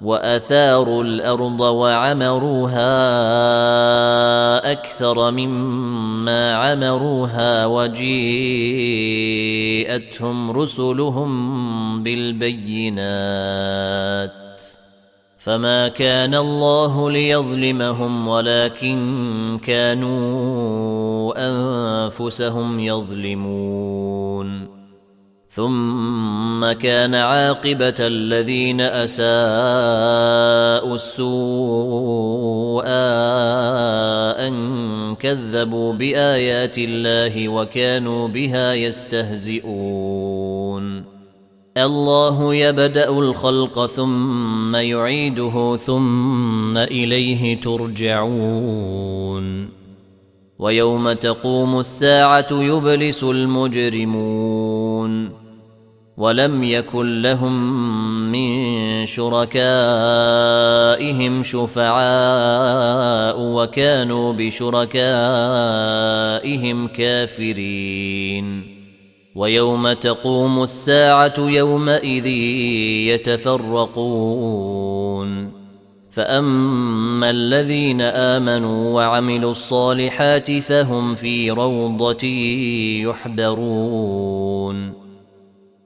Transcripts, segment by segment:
وأثاروا الأرض وعمروها أكثر مما عمروها وجيءتهم رسلهم بالبينات فما كان الله ليظلمهم ولكن كانوا أنفسهم يظلمون ثم كان عاقبة الذين أساءوا السوء أن كذبوا بآيات الله وكانوا بها يستهزئون. الله يبدأ الخلق ثم يعيده ثم إليه ترجعون. ويوم تقوم الساعة يبلس المجرمون. ولم يكن لهم من شركائهم شفعاء وكانوا بشركائهم كافرين. ويوم تقوم الساعة يومئذ يتفرقون. فأما الذين آمنوا وعملوا الصالحات فهم في روضة يحبرون.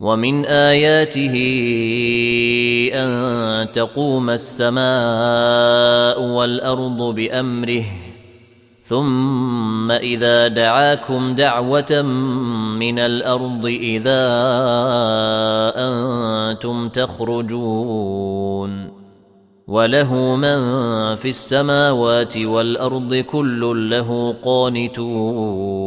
ومن آياته أن تقوم السماء والأرض بأمره ثم إذا دعاكم دعوة من الأرض إذا أنتم تخرجون. وله من في السماوات والأرض كل له قانتون.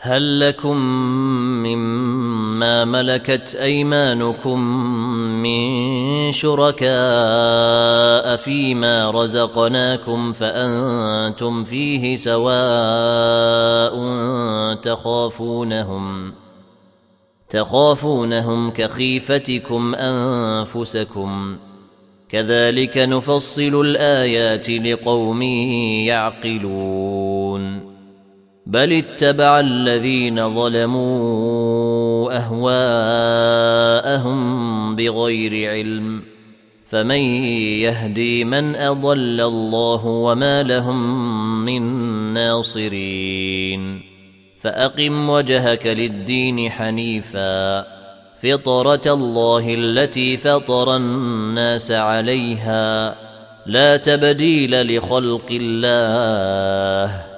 هل لكم مما ملكت أيمانكم من شركاء فيما رزقناكم فأنتم فيه سواء تخافونهم تخافونهم كخيفتكم أنفسكم كذلك نفصل الآيات لقوم يعقلون بل اتبع الذين ظلموا أهواءهم بغير علم فمن يهدي من أضل الله وما لهم من ناصرين فأقم وجهك للدين حنيفا فطرة الله التي فطر الناس عليها لا تبديل لخلق الله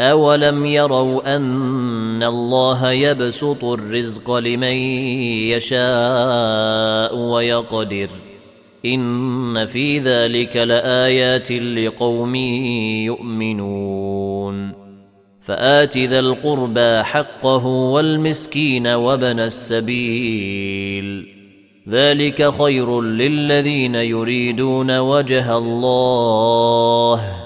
أولم يروا أن الله يبسط الرزق لمن يشاء ويقدر إن في ذلك لآيات لقوم يؤمنون فآت ذا القربى حقه والمسكين وابن السبيل ذلك خير للذين يريدون وجه الله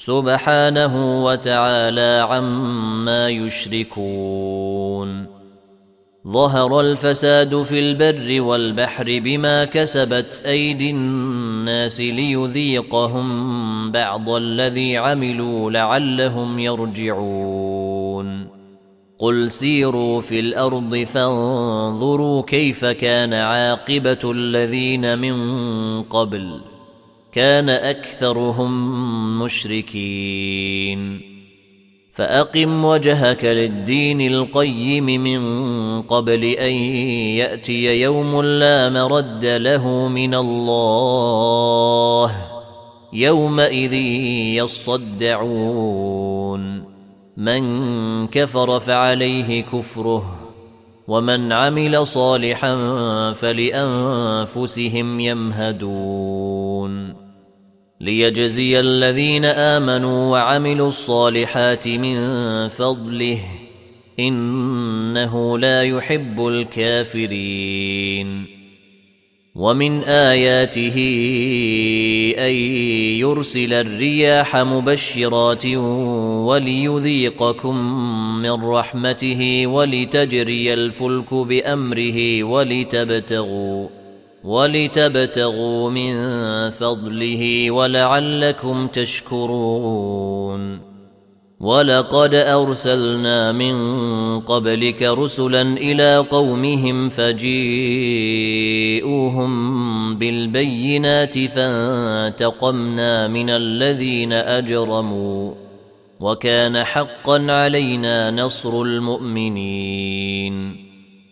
سبحانه وتعالى عما يشركون. ظهر الفساد في البر والبحر بما كسبت أيدي الناس ليذيقهم بعض الذي عملوا لعلهم يرجعون. قل سيروا في الأرض فانظروا كيف كان عاقبة الذين من قبل. كان أكثرهم مشركين. فأقم وجهك للدين القيم من قبل أن يأتي يوم لا مرد له من الله يومئذ يصدعون. من كفر فعليه كفره ومن عمل صالحا فلأنفسهم يمهدون. ليجزي الذين آمنوا وعملوا الصالحات من فضله إنه لا يحب الكافرين ومن آياته أن يرسل الرياح مبشرات وليذيقكم من رحمته ولتجري الفلك بأمره ولتبتغوا ولتبتغوا من فضله ولعلكم تشكرون. ولقد أرسلنا من قبلك رسلا إلى قومهم فجيءوهم بالبينات فانتقمنا من الذين أجرموا وكان حقا علينا نصر المؤمنين.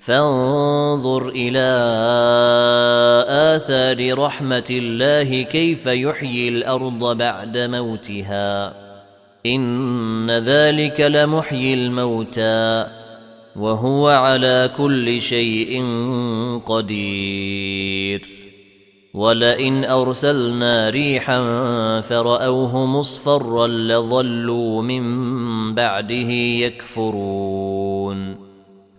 فانظر إلى آثار رحمة الله كيف يحيي الأرض بعد موتها. إن ذلك لمحيي الموتى وهو على كل شيء قدير. ولئن أرسلنا ريحا فرأوه مصفرا لظلوا من بعده يكفرون.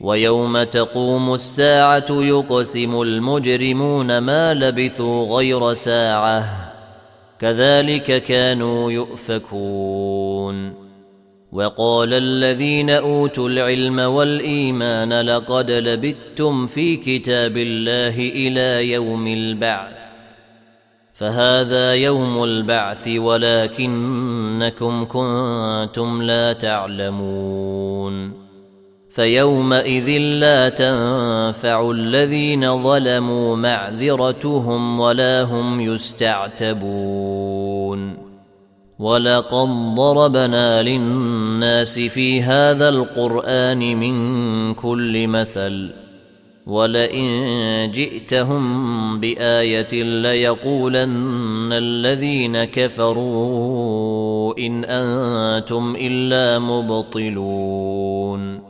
ويوم تقوم الساعة يقسم المجرمون ما لبثوا غير ساعة. كذلك كانوا يؤفكون. وقال الذين أوتوا العلم والإيمان لقد لبثتم في كتاب الله إلى يوم البعث. فهذا يوم البعث ولكنكم كنتم لا تعلمون. فيومئذ لا تنفع الذين ظلموا معذرتهم ولا هم يستعتبون. ولقد ضربنا للناس في هذا القرآن من كل مثل. ولئن جئتهم بآية ليقولن الذين كفروا إن أنتم إلا مبطلون.